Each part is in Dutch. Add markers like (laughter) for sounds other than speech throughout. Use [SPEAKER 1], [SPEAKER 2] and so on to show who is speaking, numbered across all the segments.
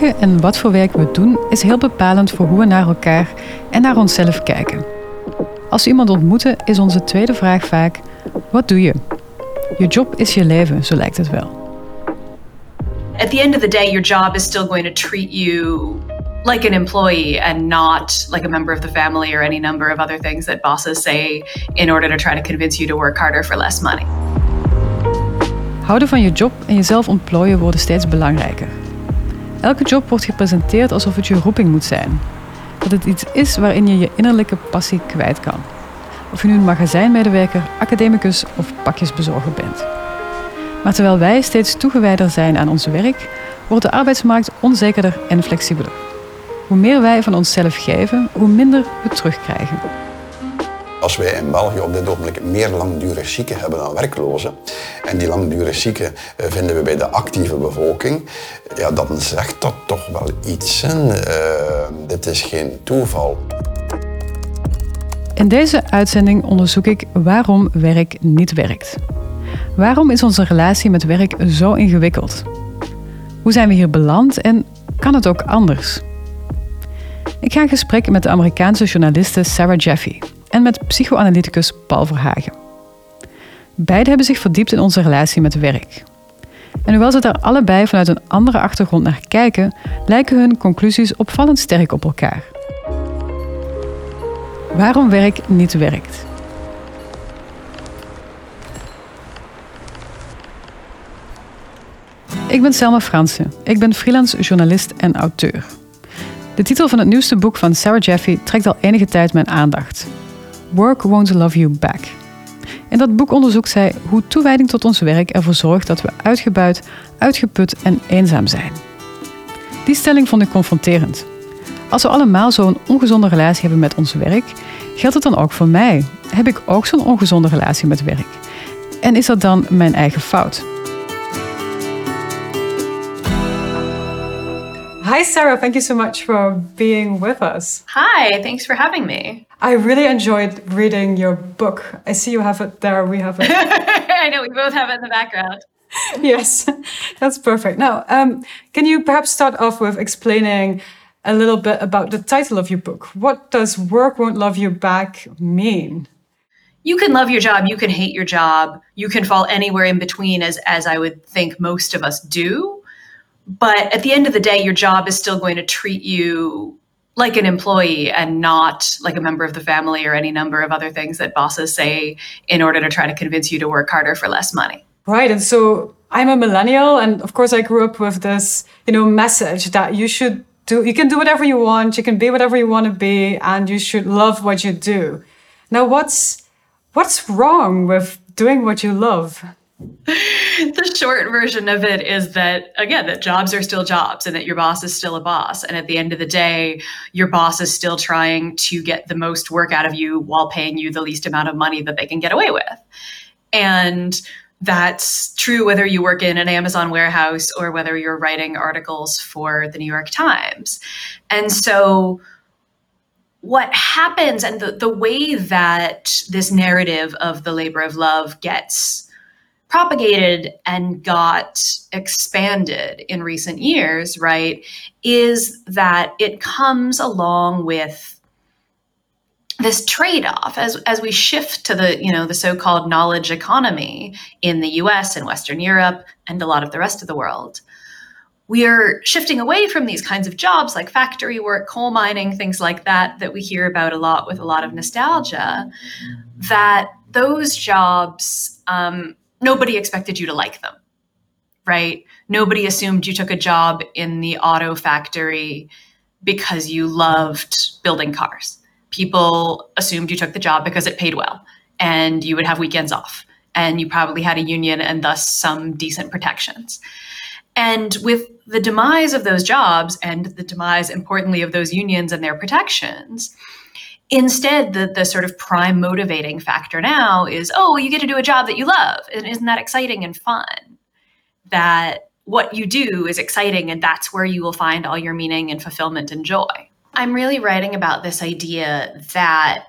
[SPEAKER 1] werken en wat voor werk we doen is heel bepalend voor hoe we naar elkaar en naar onszelf kijken. Als we iemand ontmoeten, is onze tweede vraag vaak: wat doe je? Je job is je leven, zo lijkt het wel.
[SPEAKER 2] At the end of the day, your job is still going to treat you like an employee and not like a member of the family or any number of other things that bosses say in order to try to convince you to work harder for less money.
[SPEAKER 1] Houden van je job en jezelf ontplooien worden steeds belangrijker. Elke job wordt gepresenteerd alsof het je roeping moet zijn. Dat het iets is waarin je je innerlijke passie kwijt kan. Of je nu een magazijnmedewerker, academicus of pakjesbezorger bent. Maar terwijl wij steeds toegewijder zijn aan ons werk, wordt de arbeidsmarkt onzekerder en flexibeler. Hoe meer wij van onszelf geven, hoe minder we terugkrijgen.
[SPEAKER 3] Als wij in België op dit ogenblik meer langdurig zieken hebben dan werklozen, en die langdurig zieken eh, vinden we bij de actieve bevolking, ja, dan zegt dat toch wel iets. Uh, dit is geen toeval.
[SPEAKER 1] In deze uitzending onderzoek ik waarom werk niet werkt. Waarom is onze relatie met werk zo ingewikkeld? Hoe zijn we hier beland en kan het ook anders? Ik ga in gesprek met de Amerikaanse journaliste Sarah Jeffy en met psychoanalyticus Paul Verhagen. Beiden hebben zich verdiept in onze relatie met werk. En hoewel ze daar allebei vanuit een andere achtergrond naar kijken, lijken hun conclusies opvallend sterk op elkaar. Waarom werk niet werkt. Ik ben Selma Fransen. Ik ben freelance journalist en auteur. De titel van het nieuwste boek van Sarah Jeffy trekt al enige tijd mijn aandacht. Work Won't Love You Back. In dat boek onderzoekt zij hoe toewijding tot ons werk ervoor zorgt dat we uitgebuit, uitgeput en eenzaam zijn. Die stelling vond ik confronterend. Als we allemaal zo'n ongezonde relatie hebben met ons werk, geldt het dan ook voor mij? Heb ik ook zo'n ongezonde relatie met werk? En is dat dan mijn eigen fout? Hi, Sarah. Thank you so much for being with us.
[SPEAKER 2] Hi, thanks for having me.
[SPEAKER 1] I really enjoyed reading your book. I see you have it there. We have it. (laughs)
[SPEAKER 2] I know, we both have it in the background.
[SPEAKER 1] yes, that's perfect. Now, um, can you perhaps start off with explaining a little bit about the title of your book? What does Work Won't Love You Back mean?
[SPEAKER 2] You can love your job, you can hate your job, you can fall anywhere in between, as, as I would think most of us do. But at the end of the day, your job is still going to treat you like an employee and not like a member of the family or any number of other things that bosses say in order to try to convince you to work harder for less money.
[SPEAKER 1] Right. And so I'm a millennial and of course I grew up with this, you know, message that you should do you can do whatever you want, you can be whatever you want to be and you should love what you do. Now what's what's wrong with doing what you love?
[SPEAKER 2] The short version of it is that again that jobs are still jobs and that your boss is still a boss. And at the end of the day your boss is still trying to get the most work out of you while paying you the least amount of money that they can get away with. And that's true whether you work in an Amazon warehouse or whether you're writing articles for the New York Times. And so what happens and the, the way that this narrative of the labor of love gets propagated and got expanded in recent years, right, is that it comes along with this trade-off as as we shift to the you know the so-called knowledge economy in the US and Western Europe and a lot of the rest of the world. We are shifting away from these kinds of jobs like factory work, coal mining, things like that, that we hear about a lot with a lot of nostalgia. That those jobs um, nobody expected you to like them, right? Nobody assumed you took a job in the auto factory because you loved building cars. People assumed you took the job because it paid well and you would have weekends off and you probably had a union and thus some decent protections. And with the demise of those jobs and the demise, importantly, of those unions and their protections, Instead, the, the sort of prime motivating factor now is, oh, you get to do a job that you love. And isn't that exciting and fun? That what you do is exciting and that's where you will find all your meaning and fulfillment and joy. I'm really writing about this idea that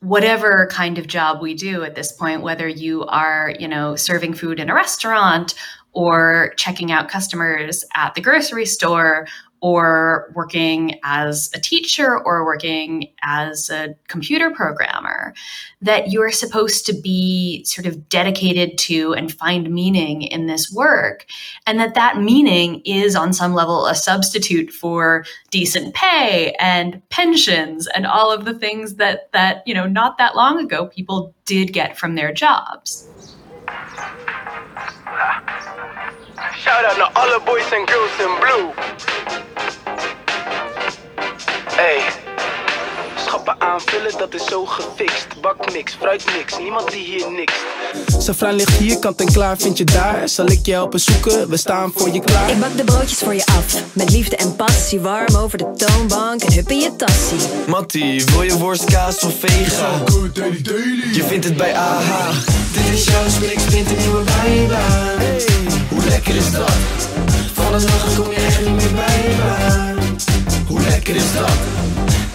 [SPEAKER 2] whatever kind of job we do at this point, whether you are, you know, serving food in a restaurant or checking out customers at the grocery store or working as a teacher or working as a computer programmer, that you're supposed to be sort of dedicated to and find meaning in this work. And that that meaning is on some level a substitute for decent pay and pensions and all of the things that, that, you know, not that long ago people did get from their jobs.
[SPEAKER 4] Shout out to all the boys and girls in blue. Hey. Schappen aanvullen, dat is zo gefixt. Bak niks, fruit niks, niemand die hier niks. Safran ligt hier, kant en klaar, vind je daar. Zal ik je helpen zoeken, we staan voor je klaar.
[SPEAKER 5] Ik bak de broodjes voor je af, met liefde en passie. Warm over de toonbank en hup in je tassie.
[SPEAKER 6] Mattie, wil je worst, kaas of vega? Je vindt het bij AH. Dit is jouw splik, een nieuwe bijbaan. Hey, hoe lekker is dat? Van de dag kom je echt niet meer bij. Hoe lekker is dat?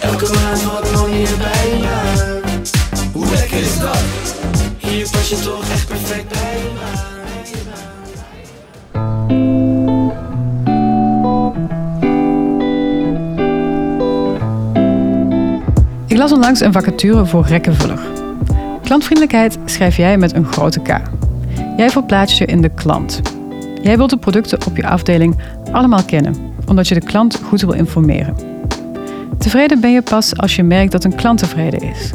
[SPEAKER 6] Elke maand wat mooie bijbaan. Hoe lekker is dat? Hier pas je toch echt perfect bij baan.
[SPEAKER 1] Ik las onlangs een vacature voor rekkenvuller. Klantvriendelijkheid schrijf jij met een grote K. Jij verplaatst je in de klant. Jij wilt de producten op je afdeling allemaal kennen, omdat je de klant goed wil informeren. Tevreden ben je pas als je merkt dat een klant tevreden is.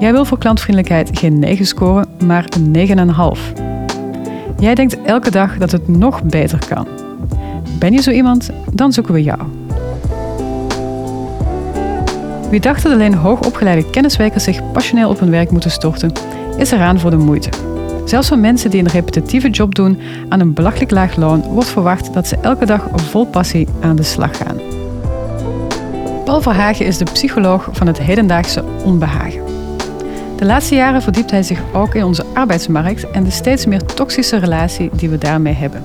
[SPEAKER 1] Jij wil voor klantvriendelijkheid geen 9 scoren, maar een 9,5. Jij denkt elke dag dat het nog beter kan. Ben je zo iemand? Dan zoeken we jou. Wie dacht dat alleen hoogopgeleide kenniswerkers zich passioneel op hun werk moeten storten, is eraan voor de moeite. Zelfs van mensen die een repetitieve job doen aan een belachelijk laag loon, wordt verwacht dat ze elke dag vol passie aan de slag gaan. Paul Verhagen is de psycholoog van het hedendaagse onbehagen. De laatste jaren verdiept hij zich ook in onze arbeidsmarkt en de steeds meer toxische relatie die we daarmee hebben.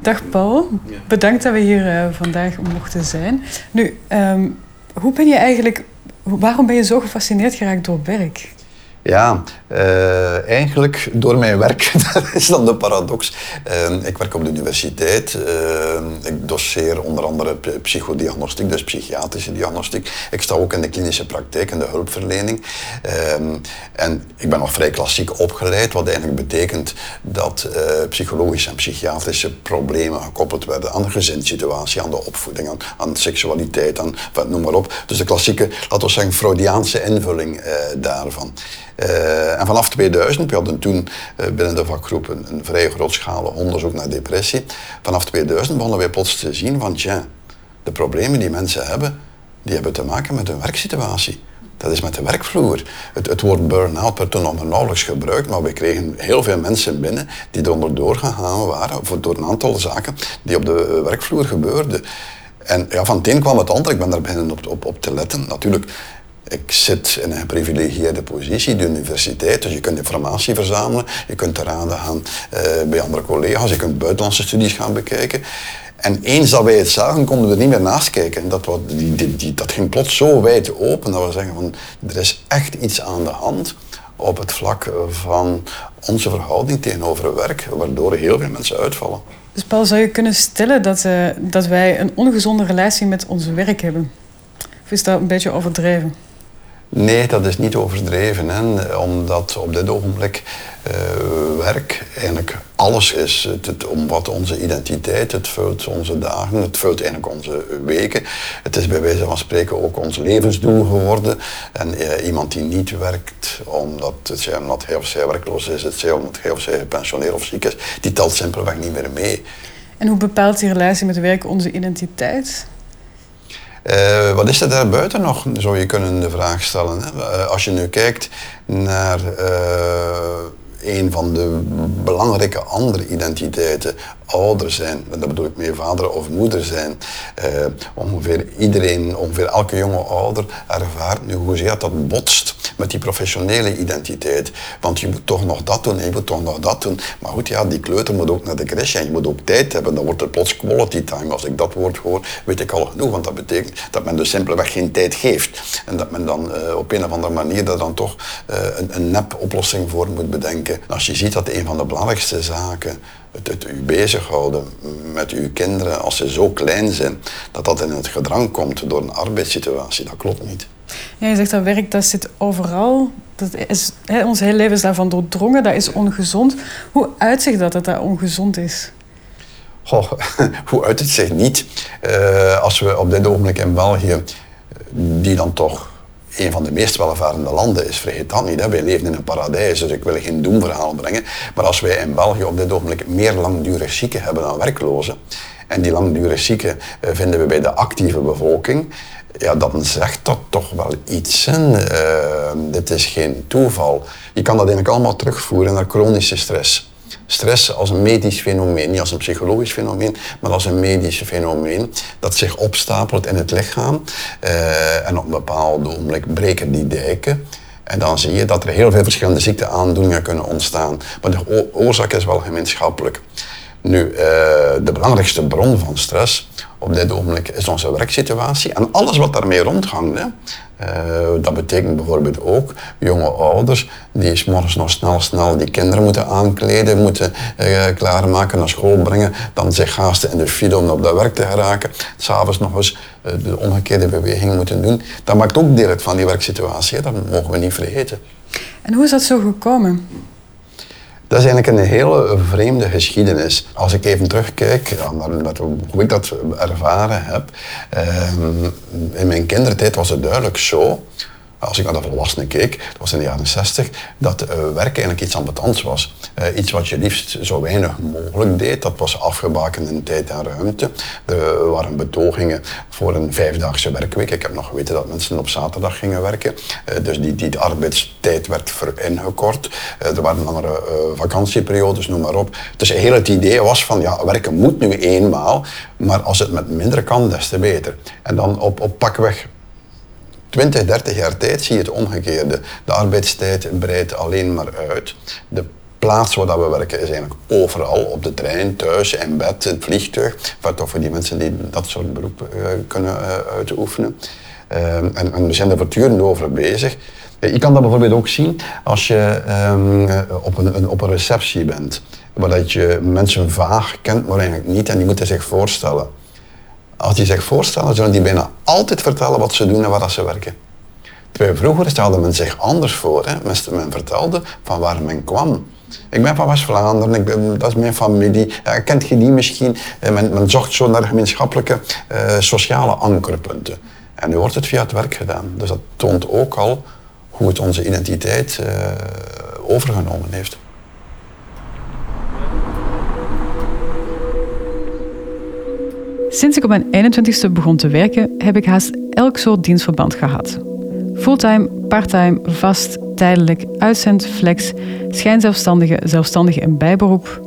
[SPEAKER 1] Dag Paul, bedankt dat we hier uh, vandaag mochten zijn. Nu, um, hoe ben je eigenlijk, waarom ben je zo gefascineerd geraakt door werk?
[SPEAKER 3] Ja, uh, eigenlijk door mijn werk. (laughs) dat is dan de paradox. Uh, ik werk op de universiteit. Uh, ik doseer onder andere psychodiagnostiek, dus psychiatrische diagnostiek. Ik sta ook in de klinische praktijk en de hulpverlening. En ik ben nog vrij klassiek opgeleid, wat eigenlijk betekent dat psychologische en psychiatrische problemen gekoppeld werden aan de gezinssituatie, aan de opvoeding, aan, aan seksualiteit, aan, noem maar op. Dus de klassieke, laten we zeggen, Freudiaanse invulling daarvan. Uh, en vanaf 2000, we hadden toen uh, binnen de vakgroep een, vrij grootschalig onderzoek naar depressie. Vanaf 2000 begonnen wij plots te zien van, tja, de problemen die mensen hebben, die hebben te maken met hun werksituatie. Dat is met de werkvloer. Het, woord burn-out werd toen nog nauwelijks gebruikt, maar we kregen heel veel mensen binnen die eronder doorgegaan waren voor, door een aantal zaken die op de werkvloer gebeurden. En ja, van het een kwam het ander. Ik ben daar beginnen op, op, op te letten. Natuurlijk, ik zit in een geprivilegieerde positie, de universiteit, dus je kunt informatie verzamelen, je kunt te raden gaan uh, bij andere collega's, je kunt buitenlandse studies gaan bekijken. En eens dat wij het zagen, konden we er niet meer naast kijken. En dat, die, die, die, dat ging plots zo wijd open dat we zeggen van er is echt iets aan de hand op het vlak van onze verhouding tegenover werk, waardoor heel veel mensen uitvallen.
[SPEAKER 1] Dus Paul, zou je kunnen stellen dat, uh, dat wij een ongezonde relatie met ons werk hebben? Of is dat een beetje overdreven?
[SPEAKER 3] Nee, dat is niet overdreven. Hè? Omdat op dit ogenblik uh, werk eigenlijk alles is. Het, het omvat onze identiteit, het vult onze dagen, het vult eigenlijk onze weken. Het is bij wijze van spreken ook ons levensdoel geworden. En uh, iemand die niet werkt omdat, het zij, omdat hij of zij werkloos is, het zij omdat hij of zij gepensioneerd of ziek is, die telt simpelweg niet meer mee.
[SPEAKER 1] En hoe bepaalt die relatie met werk onze identiteit?
[SPEAKER 3] Uh, wat is er daar buiten nog, zou je kunnen de vraag stellen. Uh, als je nu kijkt naar uh, een van de belangrijke andere identiteiten, ouder zijn, dat bedoel ik meer vader of moeder zijn. ongeveer iedereen, ongeveer elke jonge ouder ervaart nu hoezeer dat botst met die professionele identiteit. Want je moet toch nog dat doen en je moet toch nog dat doen. Maar goed, ja, die kleuter moet ook naar de crash en je moet ook tijd hebben. Dan wordt er plots quality time. Als ik dat woord hoor, weet ik al genoeg. Want dat betekent dat men dus simpelweg geen tijd geeft. En dat men dan uh, op een of andere manier daar dan toch uh, een, een nep oplossing voor moet bedenken. Als je ziet dat een van de belangrijkste zaken het, het u bezighouden met uw kinderen als ze zo klein zijn, dat dat in het gedrang komt door een arbeidssituatie, dat klopt niet.
[SPEAKER 1] Ja, je zegt dat werk dat zit overal. Dat is, hè, ons hele leven is daarvan doordrongen, dat is ongezond. Hoe uitzicht dat dat dat ongezond is?
[SPEAKER 3] Goh, (laughs) hoe uit het zich niet? Uh, als we op dit ogenblik in België, die dan toch een van de meest welvarende landen is, vergeet dat niet. Wij leven in een paradijs, dus ik wil geen doemverhaal brengen. Maar als wij in België op dit ogenblik meer langdurig zieken hebben dan werklozen, en die langdurig zieken uh, vinden we bij de actieve bevolking, ja, dan zegt dat toch wel iets. Uh, dit is geen toeval. Je kan dat eigenlijk allemaal terugvoeren naar chronische stress. Stress als een medisch fenomeen, niet als een psychologisch fenomeen, maar als een medisch fenomeen dat zich opstapelt in het lichaam. Uh, en op een bepaald ogenblik breken die dijken. En dan zie je dat er heel veel verschillende ziekteaandoeningen kunnen ontstaan. Maar de oorzaak is wel gemeenschappelijk. Nu, uh, de belangrijkste bron van stress op dit ogenblik is onze werksituatie en alles wat daarmee rondhangt. Uh, dat betekent bijvoorbeeld ook jonge ouders die s morgens nog snel, snel die kinderen moeten aankleden, moeten uh, klaarmaken, naar school brengen, dan zich haasten in de file om op dat werk te geraken, s'avonds nog eens uh, de omgekeerde beweging moeten doen. Dat maakt ook deel uit van die werksituatie, dat mogen we niet vergeten.
[SPEAKER 1] En hoe is dat zo gekomen?
[SPEAKER 3] Dat is eigenlijk een hele vreemde geschiedenis. Als ik even terugkijk naar hoe ik dat ervaren heb. Ehm, in mijn kindertijd was het duidelijk zo als ik naar de volwassenen keek, dat was in de jaren 60, dat uh, werken eigenlijk iets ambetants was. Uh, iets wat je liefst zo weinig mogelijk deed. Dat was afgebakend in tijd en ruimte. Er waren betogingen voor een vijfdaagse werkweek. Ik heb nog geweten dat mensen op zaterdag gingen werken. Dus die, die arbeidstijd werd ingekort. er waren langere vakantieperiodes, noem maar op. Dus heel het idee was van, ja, werken moet nu eenmaal, maar als het met minder kan, des te beter. En dan op, op pakweg 20, 30 jaar tijd zie je het omgekeerde. De arbeidstijd breidt alleen maar uit. De plaats waar we werken is eigenlijk overal. Op de trein, thuis, in bed, het vliegtuig. Wat toch voor die mensen die dat soort beroep uh, kunnen uh, uitoefenen. Uh, en, en, we zijn er voortdurend over bezig. Je kan dat bijvoorbeeld ook zien als je um, op, een, een, op een receptie bent. Waar dat je mensen vaag kent, maar eigenlijk niet. En die moeten zich voorstellen. Als die zich voorstellen, zullen die bijna altijd vertellen wat ze doen en waar ze werken. Terwijl vroeger stelde men zich anders voor. Hè. Men vertelde van waar men kwam. Ik ben van West-Vlaanderen, dat is mijn familie. Ja, kent je die misschien? Eh, men, zocht zo naar gemeenschappelijke uh, sociale ankerpunten. En nu wordt het via het werk gedaan. Dus dat toont ook al hoe het onze identiteit uh, overgenomen heeft.
[SPEAKER 1] Sinds ik op mijn 21ste begon te werken, heb ik haast elk soort dienstverband gehad. Fulltime, parttime, vast, tijdelijk, uitzend, flex, schijnzelfstandige, zelfstandige en bijberoep.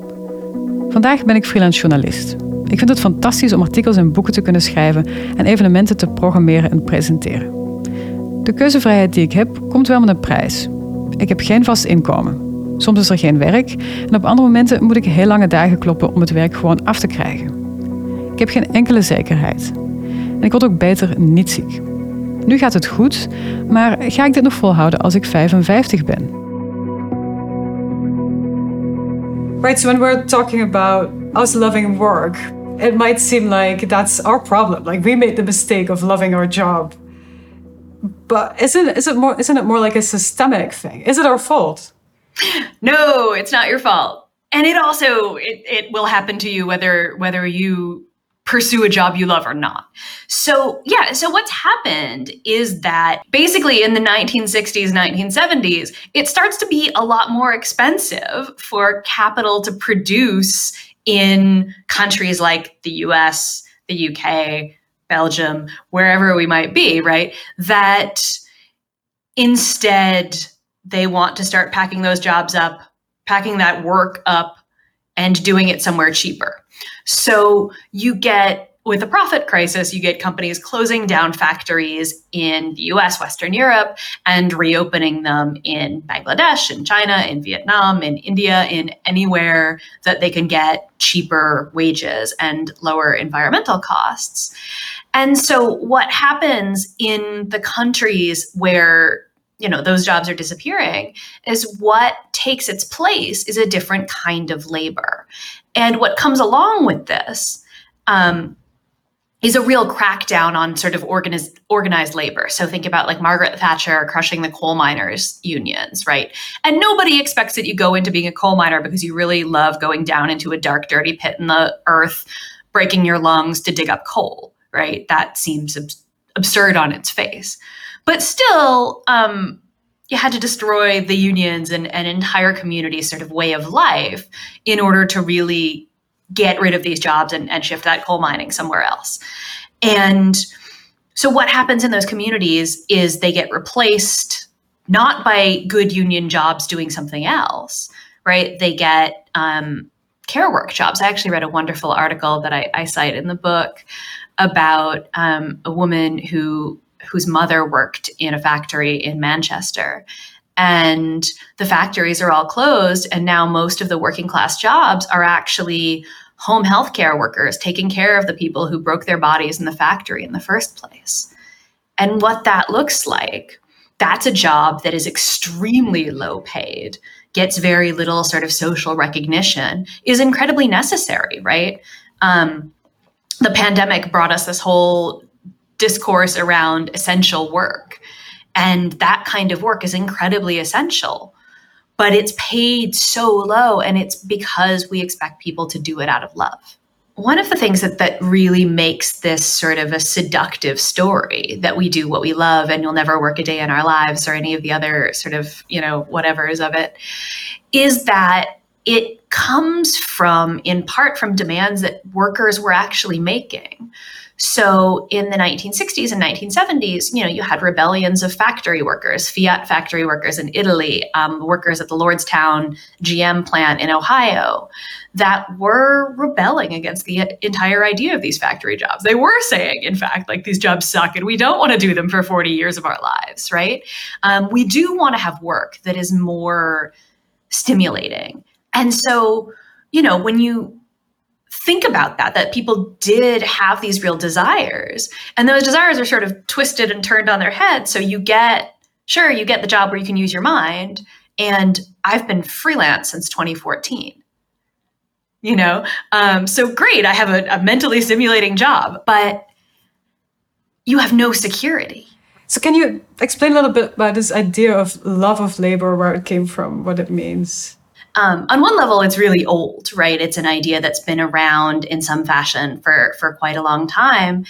[SPEAKER 1] Vandaag ben ik freelance journalist. Ik vind het fantastisch om artikels en boeken te kunnen schrijven en evenementen te programmeren en presenteren. De keuzevrijheid die ik heb, komt wel met een prijs. Ik heb geen vast inkomen. Soms is er geen werk en op andere momenten moet ik heel lange dagen kloppen om het werk gewoon af te krijgen. Ik heb geen enkele zekerheid. En ik word ook beter niet ziek. Nu gaat het goed, maar ga ik dit nog volhouden als ik 55 ben? Right, so when we're talking about us loving work, it might seem like that's our problem. Like we made the mistake of loving our job. But isn't, is it more, isn't it more like a systemic thing? Is it our fault?
[SPEAKER 2] No, it's not your fault. And it also it, it will happen to you whether whether you pursue a job you love or not. So, yeah, so what's happened is that basically in the 1960s, 1970s, it starts to be a lot more expensive for capital to produce in countries like the US, the UK, Belgium, wherever we might be, right? That instead they want to start packing those jobs up, packing that work up, and doing it somewhere cheaper. So you get with a profit crisis, you get companies closing down factories in the US, Western Europe, and reopening them in Bangladesh, in China, in Vietnam, in India, in anywhere that they can get cheaper wages and lower environmental costs. And so, what happens in the countries where you know those jobs are disappearing is what takes its place is a different kind of labor and what comes along with this um, is a real crackdown on sort of organized organized labor. So think about like Margaret Thatcher crushing the coal miners unions, right? And nobody expects that you go into being a coal miner because you really love going down into a dark, dirty pit in the earth, breaking your lungs to dig up coal, right? That seems ab- absurd on its face. But still, um, you had to destroy the unions and an entire community sort of way of life in order to really get rid of these jobs and, and shift that coal mining somewhere else. And so what happens in those communities is they get replaced not by good union jobs doing something else, right? They get um, care work jobs. I actually read a wonderful article that I, I cite in the book about um, a woman who whose mother worked in a factory in Manchester. And the factories are all closed and now most of the working class jobs are actually home health care workers taking care of the people who broke their bodies in the factory in the first place. And what that looks like that's a job that is extremely low paid gets very little sort of social recognition is incredibly necessary right? Um, the pandemic brought us this whole discourse around essential work and that kind of work is incredibly essential. But it's paid so low, and it's because we expect people to do it out of love. One of the things that, that really makes this sort of a seductive story that we do what we love and you'll never work a day in our lives or any of the other sort of, you know, whatevers of it is that it comes from, in part, from demands that workers were actually making. So in the 1960s and 1970s, you know, you had rebellions of factory workers, Fiat factory workers in Italy, um, workers at the Lordstown GM plant in Ohio, that were rebelling against the entire idea of these factory jobs. They were saying, in fact, like these jobs suck and we don't want to do them for 40 years of our lives, right? Um, we do want to have work that is more stimulating. And so, you know, when you think about that that people did have these real desires. And those desires are sort of twisted and turned on their head. So you get sure you get the job where you can use your mind. And i've been freelance since 2014 you know? Um, so great i have a, a mentally stimulating job but you have no security.
[SPEAKER 1] So can you explain a little bit about this idea of love of labor where it came from what it means
[SPEAKER 2] um, on one level, it's really old, right? It's an idea that's been around in some fashion for, for quite a long time.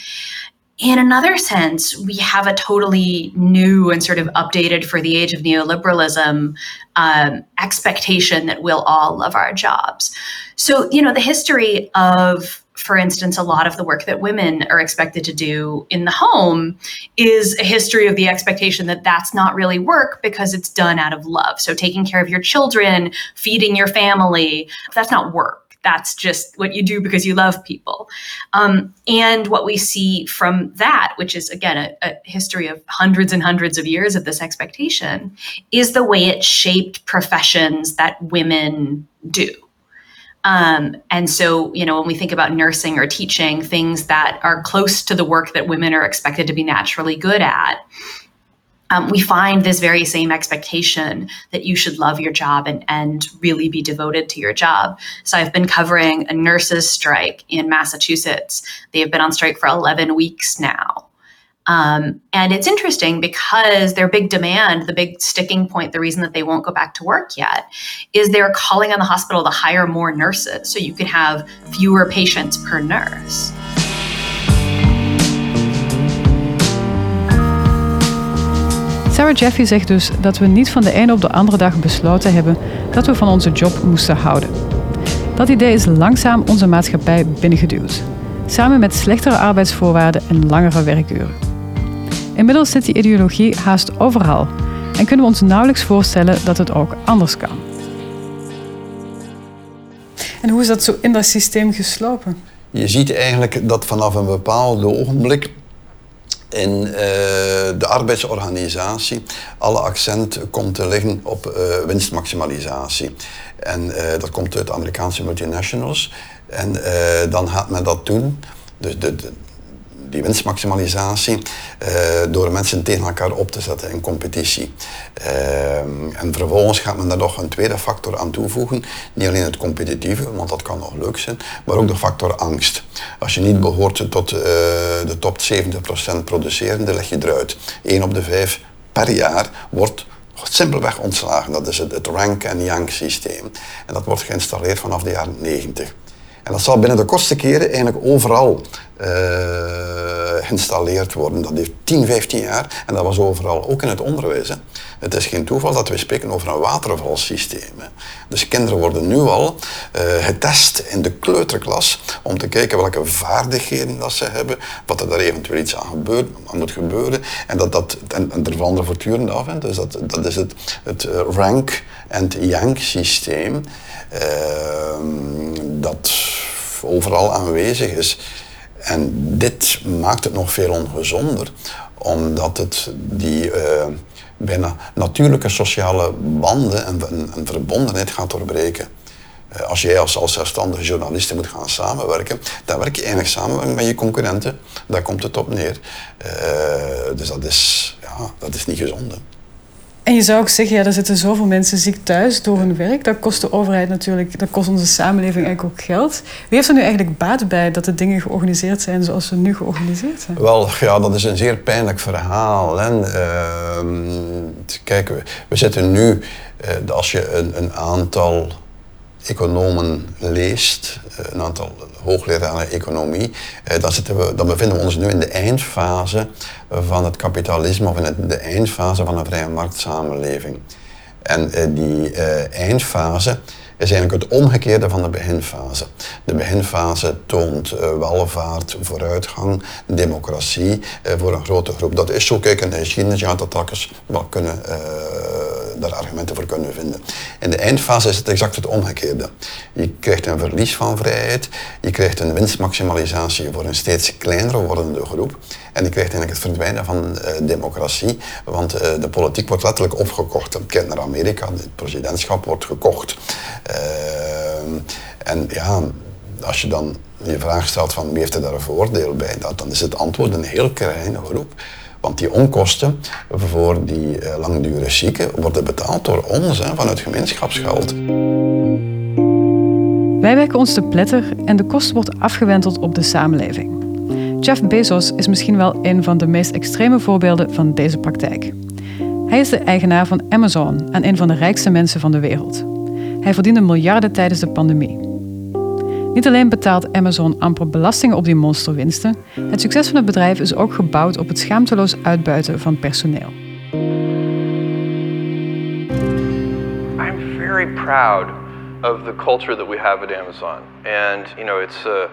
[SPEAKER 2] In another sense, we have a totally new and sort of updated for the age of neoliberalism um, expectation that we'll all love our jobs. So, you know, the history of for instance, a lot of the work that women are expected to do in the home is a history of the expectation that that's not really work because it's done out of love. So, taking care of your children, feeding your family, that's not work. That's just what you do because you love people. Um, and what we see from that, which is again a, a history of hundreds and hundreds of years of this expectation, is the way it shaped professions that women do. Um, and so, you know, when we think about nursing or teaching, things that are close to the work that women are expected to be naturally good at, um, we find this very same expectation that you should love your job and, and really be devoted to your job. So I've been covering a nurses' strike in Massachusetts. They have been on strike for 11 weeks now. Um, and it's interesting because their big demand, the big sticking point, the reason that they won't go back to work yet, is they're calling on the hospital to hire more nurses so you can have fewer patients per nurse.
[SPEAKER 1] Sarah Jeffy zegt dus dat we niet van de ene op de andere dag besloten hebben dat we van onze job moesten houden. Dat idee is langzaam onze maatschappij binnengeduwd, samen met slechtere arbeidsvoorwaarden en langere werkuren. Inmiddels zit die ideologie haast overal en kunnen we ons nauwelijks voorstellen dat het ook anders kan. En hoe is dat zo in dat systeem geslopen?
[SPEAKER 3] Je ziet eigenlijk dat vanaf een bepaald ogenblik in uh, de arbeidsorganisatie alle accent komt te liggen op uh, winstmaximalisatie. En uh, dat komt uit Amerikaanse multinationals. En dan gaat men dat doen. Dus de, de die winstmaximalisatie uh, door mensen tegen elkaar op te zetten in competitie. Uh, en vervolgens gaat men daar nog een tweede factor aan toevoegen. Niet alleen het competitieve, want dat kan nog leuk zijn, maar ook de factor angst. Als je niet behoort tot uh, de top 70% producerende, leg je eruit. 1 op de 5 per jaar wordt simpelweg ontslagen. Dat is het, het rank and yank systeem. En dat wordt geïnstalleerd vanaf de jaren 90. En dat zal binnen de kortste keren eigenlijk overal geïnstalleerd worden. Dat heeft 10, 15 jaar en dat was overal, ook in het onderwijs. Het is geen toeval dat we spreken over een watervalsysteem. Dus kinderen worden nu al uh, getest in de kleuterklas om te kijken welke vaardigheden dat ze hebben, wat er daar eventueel iets aan, gebeurt, aan moet gebeuren. En, dat, dat, en, en er veranderen voortdurend af. Hè. Dus dat, dat is het, het rank- en yank systeem. Uh, dat overal aanwezig is. En dit maakt het nog veel ongezonder, omdat het die uh, bijna natuurlijke sociale banden en, en, verbondenheid gaat doorbreken. Uh, als jij als, als zelfstandige journalist moet gaan samenwerken, dan werk je eigenlijk samen met je concurrenten. Daar komt het op neer. Uh, dus dat is, ja, dat is niet gezond.
[SPEAKER 1] En je zou ook zeggen, ja, er zitten zoveel mensen ziek thuis door hun werk. Dat kost de overheid natuurlijk, dat kost onze samenleving eigenlijk ook geld. Wie heeft er nu eigenlijk baat bij dat de dingen georganiseerd zijn zoals ze nu georganiseerd zijn?
[SPEAKER 3] Wel, ja, dat is een zeer pijnlijk verhaal. Hè. Uh, kijk, we zitten nu, uh, als je een, een aantal economen leest, eh, een aantal hoogleraren economie, eh, dan, we, bevinden we ons nu in de eindfase van het kapitalisme of in de eindfase van een vrije marktsamenleving. En eh, die eindfase is eigenlijk het omgekeerde van de beginfase. De beginfase toont welvaart, vooruitgang, democratie voor een grote groep. Dat is zo, kijk, in de geschiedenis, ja, dat telkens wel kunnen daar argumenten voor kunnen vinden. In de eindfase is het exact het omgekeerde. Je krijgt een verlies van vrijheid, je krijgt een winstmaximalisatie voor een steeds kleiner wordende groep en je krijgt eigenlijk het verdwijnen van uh, democratie, want uh, de politiek wordt letterlijk opgekocht. Kijk naar Amerika, het presidentschap wordt gekocht. Uh, en ja, als je dan je vraag stelt van wie heeft er daar een voordeel bij, dat, dan is het antwoord een heel kleine groep. Want die onkosten voor die uh, langdurig zieken worden betaald door ons, hè, van het gemeenschapsgeld.
[SPEAKER 1] Wij werken ons te pletter en de kosten wordt afgewenteld op de samenleving. Jeff Bezos is misschien wel een van de meest extreme voorbeelden van deze praktijk. Hij is de eigenaar van Amazon en een van de rijkste mensen van de wereld. Hij verdiende miljarden tijdens de pandemie. Niet alleen betaalt Amazon amper belastingen op die monsterwinsten, het succes van het bedrijf is ook gebouwd op het schaamteloos uitbuiten van personeel.
[SPEAKER 7] I'm very proud of the culture that we have at Amazon. And you know, it's a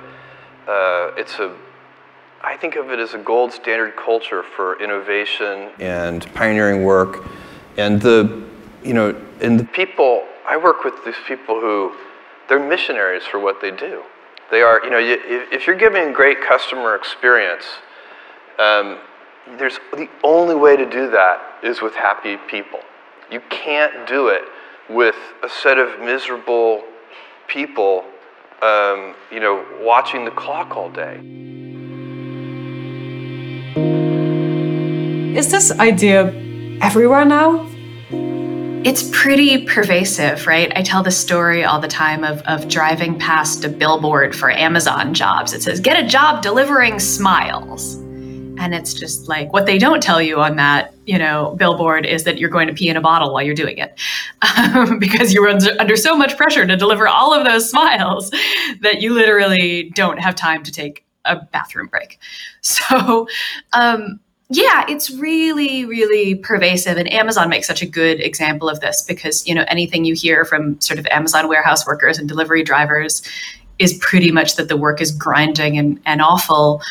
[SPEAKER 7] uh, it's a I think of it as a gold standard culture for innovation and pioneering work. And the you know, and the people I work with these people who they're missionaries for what they do. They are, you know, if you're giving great customer experience, um, there's the only way to do that is with happy people. You can't do it with a set of miserable people, um, you know, watching the clock all day.
[SPEAKER 1] Is this idea everywhere now?
[SPEAKER 2] It's pretty pervasive, right? I tell this story all the time of, of driving past a billboard for Amazon jobs. It says, get a job delivering smiles. And it's just like what they don't tell you on that, you know, billboard is that you're going to pee in a bottle while you're doing it, um, (laughs) because you're under, under so much pressure to deliver all of those smiles that you literally don't have time to take a bathroom break. (laughs) So, um, yeah, it's really, really pervasive. And Amazon makes such a good example of this because, you know, anything you hear from sort of Amazon warehouse workers and delivery drivers is pretty much that the work is grinding and, and awful.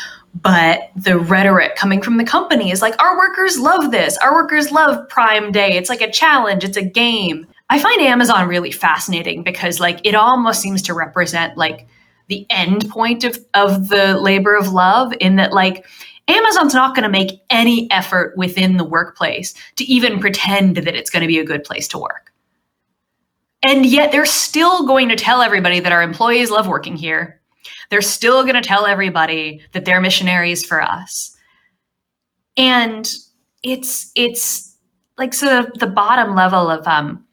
[SPEAKER 2] But the rhetoric coming from the company is like, our workers love this. Our workers love Prime Day. It's like a challenge, it's a game. I find Amazon really fascinating because, like, it almost seems to represent, like, the end point of, of the labor of love in that, like, Amazon's not going to make any effort within the workplace to even pretend that it's going to be a good place to work. And yet they're still going to tell everybody that our employees love working here. They're still going to tell everybody that they're missionaries for us. And it's it's like so the bottom level of um,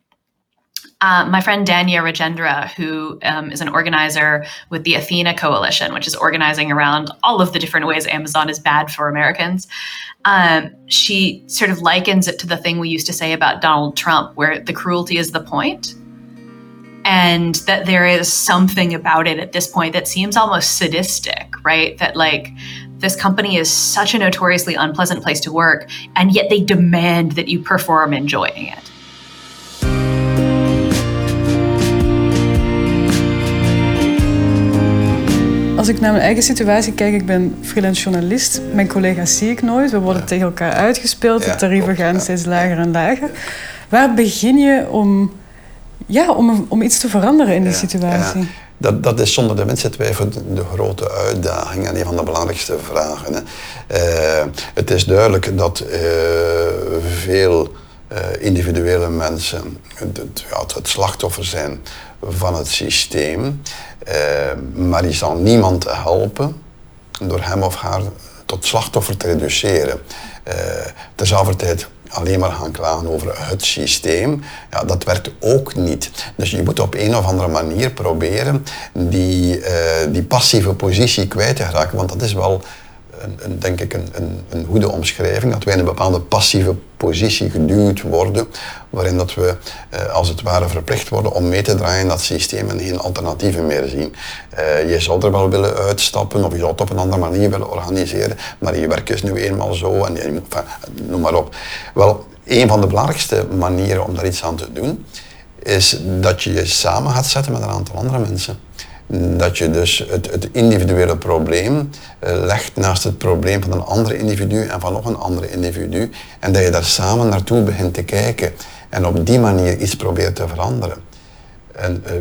[SPEAKER 2] uh, my friend Danya Rajendra, who um, is an organizer with the Athena Coalition, which is organizing around all of the different ways Amazon is bad for Americans, um, she sort of likens it to the thing we used to say about Donald Trump, where the cruelty is the point, and that there is something about it at this point that seems almost sadistic, right? That like this company is such a notoriously unpleasant place to work, and yet they demand that you perform enjoying it.
[SPEAKER 1] Als ik naar mijn eigen situatie kijk, ik ben freelance journalist. Mijn collega's zie ik nooit. We worden tegen elkaar uitgespeeld. de tarieven gaan steeds lager en lager. Waar begin je om, ja, om, om iets te veranderen in die situatie?
[SPEAKER 3] Dat, dat is zonder de mensen twijfel de, grote uitdaging en een van de belangrijkste vragen. Hè. Uh, het is duidelijk dat uh, veel individuele mensen het, ja, het, slachtoffer zijn van het systeem. maar die zal niemand helpen door hem of haar tot slachtoffer te reduceren. terzelfde tijd alleen maar gaan klagen over het systeem, ja, dat werkt ook niet. Dus je moet op een of andere manier proberen die, die passieve positie kwijt te raken, want dat is wel een, denk ik een, een, goede omschrijving, dat wij in een bepaalde passieve positie geduwd worden, waarin dat we uh, als het ware verplicht worden om mee te draaien in dat systeem en geen alternatieven meer zien. Uh, je zou er wel willen uitstappen of je zou het op een andere manier willen organiseren, maar je werk is nu eenmaal zo en je, enfin, noem maar op. Wel, een van de belangrijkste manieren om daar iets aan te doen, is dat je je samen gaat zetten met een aantal andere mensen dat je dus het, het individuele probleem uh, legt naast het probleem van een ander individu en van nog een ander individu. En dat je daar samen naartoe begint te kijken en op die manier iets probeert te veranderen. En uh,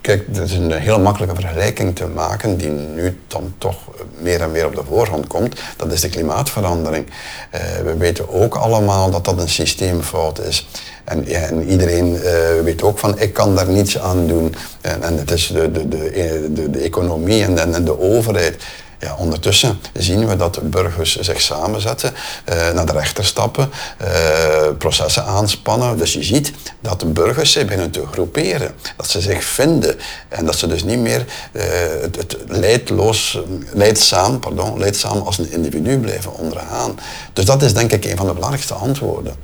[SPEAKER 3] kijk, het is een heel makkelijke vergelijking te maken die nu dan toch meer en meer op de voorgrond komt. Dat is de klimaatverandering. Uh, we weten ook allemaal dat dat een systeemfout is. En, en iedereen uh, weet ook van, ik kan daar niets aan doen. En, en het is de, de, de, de, economie en en de overheid. Ja, ondertussen zien we dat burgers zich samenzetten, uh, naar de rechter stappen, uh, processen aanspannen. Dus je ziet dat de burgers zich beginnen te groeperen, dat ze zich vinden en dat ze dus niet meer uh, het, leidloos, leidzaam, pardon, leidzaam als een individu blijven ondergaan. Dus dat is denk ik een van de belangrijkste antwoorden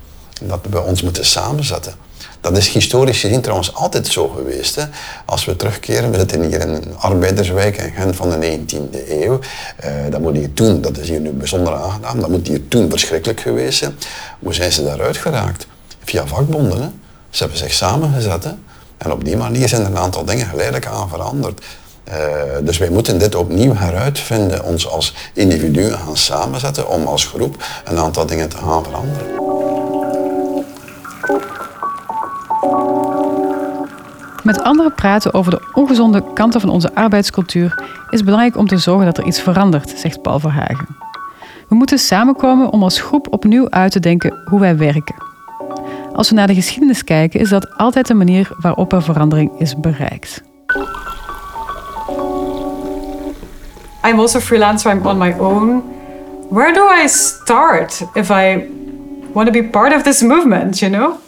[SPEAKER 3] dat we ons moeten samenzetten. Dat is historisch gezien trouwens altijd zo geweest. Hè. Als we terugkeren, we zitten hier in een arbeiderswijk in Gent van de 19e eeuw. Uh, dat moet hier toen, dat is hier nu bijzonder aangedaan, dat moet hier toen verschrikkelijk geweest zijn. Hoe zijn ze daaruit geraakt? Via vakbonden. Hè. Ze hebben zich samengezet. En op die manier zijn er een aantal dingen geleidelijk aan veranderd. Uh, dus wij moeten dit opnieuw heruitvinden, ons als individu gaan samenzetten om als groep een aantal dingen te gaan veranderen.
[SPEAKER 1] Met anderen praten over de ongezonde kanten van onze arbeidscultuur is belangrijk om te zorgen dat er iets verandert, zegt Paul Verhagen. We moeten samenkomen om als groep opnieuw uit te denken hoe wij werken. Als we naar de geschiedenis kijken, is dat altijd de manier waarop er verandering is bereikt. I'm also freelancer, I'm on my own. Where do I start if I want to be part of this movement, you know?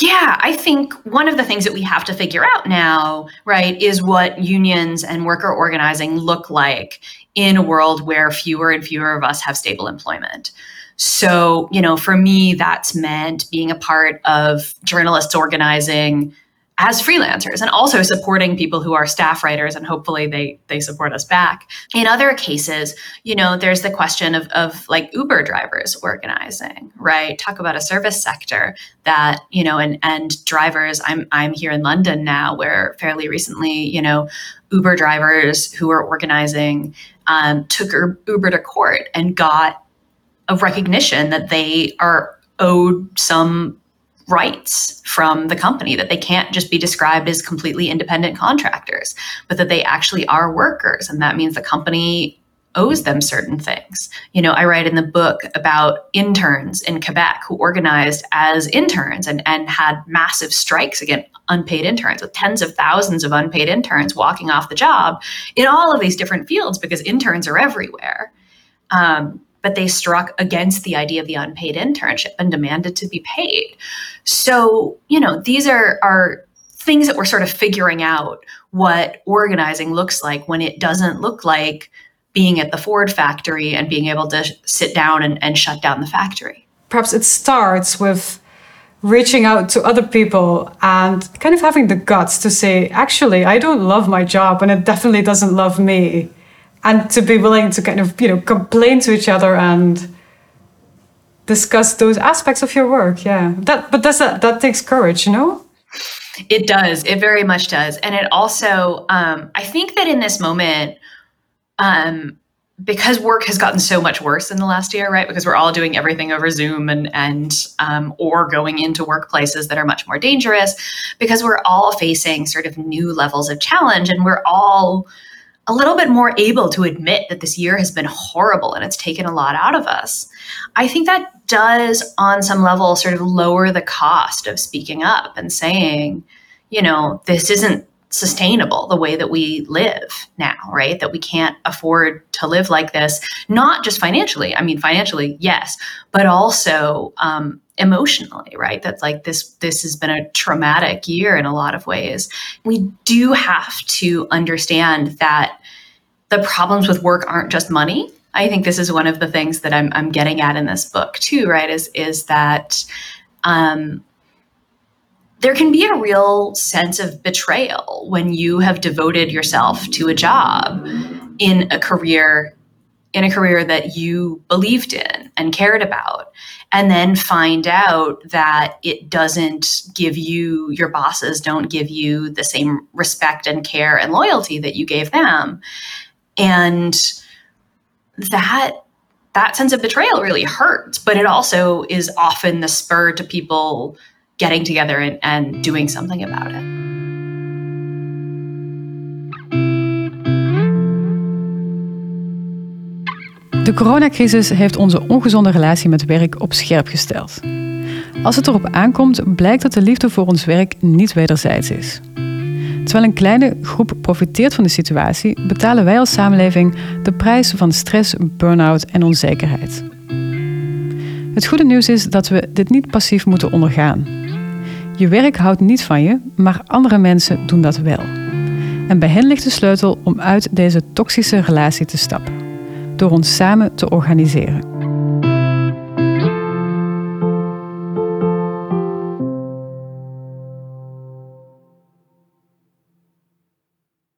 [SPEAKER 2] Yeah, I think one of the things that we have to figure out now, right, is what unions and worker organizing look like in a world where fewer and fewer of us have stable employment. So, you know, for me, that's meant being a part of journalists organizing as freelancers and also supporting people who are staff writers and hopefully they they support us back. In other cases you know there's the question of, of like uber drivers organizing right? Talk about a service sector that you know and and drivers i'm i'm here in london now where fairly recently you know uber drivers who are organizing um, took uber to court and got a recognition that they are owed some rights from the company that they can't just be described as completely independent contractors, but that they actually are workers. And that means the company owes them certain things. You know, I write in the book about interns in Quebec who organized as interns and, and had massive strikes against unpaid interns with tens of thousands of unpaid interns walking off the job in all of these different fields because interns are everywhere. Um, but they struck against the idea of the unpaid internship and demanded to be paid. So, you know, these are, are things that we're sort of figuring out what organizing looks like when it doesn't look like being at the Ford factory and being able to sit down and, and shut down the factory.
[SPEAKER 1] Perhaps it starts with reaching out to other people and kind of having the guts to say, actually, I don't love my job and it definitely doesn't love me. And to be willing to kind of, you know, complain to each other and discuss those aspects of your work. Yeah. That but does that that takes courage, you know?
[SPEAKER 2] It does. It very much does. And it also, um, I think that in this moment, um, because work has gotten so much worse in the last year, right? Because we're all doing everything over Zoom and and um, or going into workplaces that are much more dangerous, because we're all facing sort of new levels of challenge, and we're all a little bit more able to admit that this year has been horrible and it's taken a lot out of us. I think that does, on some level, sort of lower the cost of speaking up and saying, you know, this isn't sustainable the way that we live now, right? That we can't afford to live like this, not just financially. I mean, financially, yes, but also um, emotionally, right? That's like this. This has been a traumatic year in a lot of ways. We do have to understand that the problems with work aren't just money. I think this is one of the things that I'm, I'm getting at in this book too, right? Is is that um, there can be a real sense of betrayal when you have devoted yourself to a job in a career in a career that you believed in and cared about and then find out that it doesn't give you your bosses don't give you the same respect and care and loyalty that you gave them and that that sense of betrayal really hurts but it also is often the spur to people getting together and, and doing something about it.
[SPEAKER 1] De coronacrisis heeft onze ongezonde relatie met werk op scherp gesteld. Als het erop aankomt, blijkt dat de liefde voor ons werk niet wederzijds is. Terwijl een kleine groep profiteert van de situatie, betalen wij als samenleving de prijs van stress, burn-out en onzekerheid. Het goede nieuws is dat we dit niet passief moeten ondergaan. Je werk houdt niet van je, maar andere mensen doen dat wel. En bij hen ligt de sleutel om uit deze toxische relatie te stappen, door ons samen te organiseren.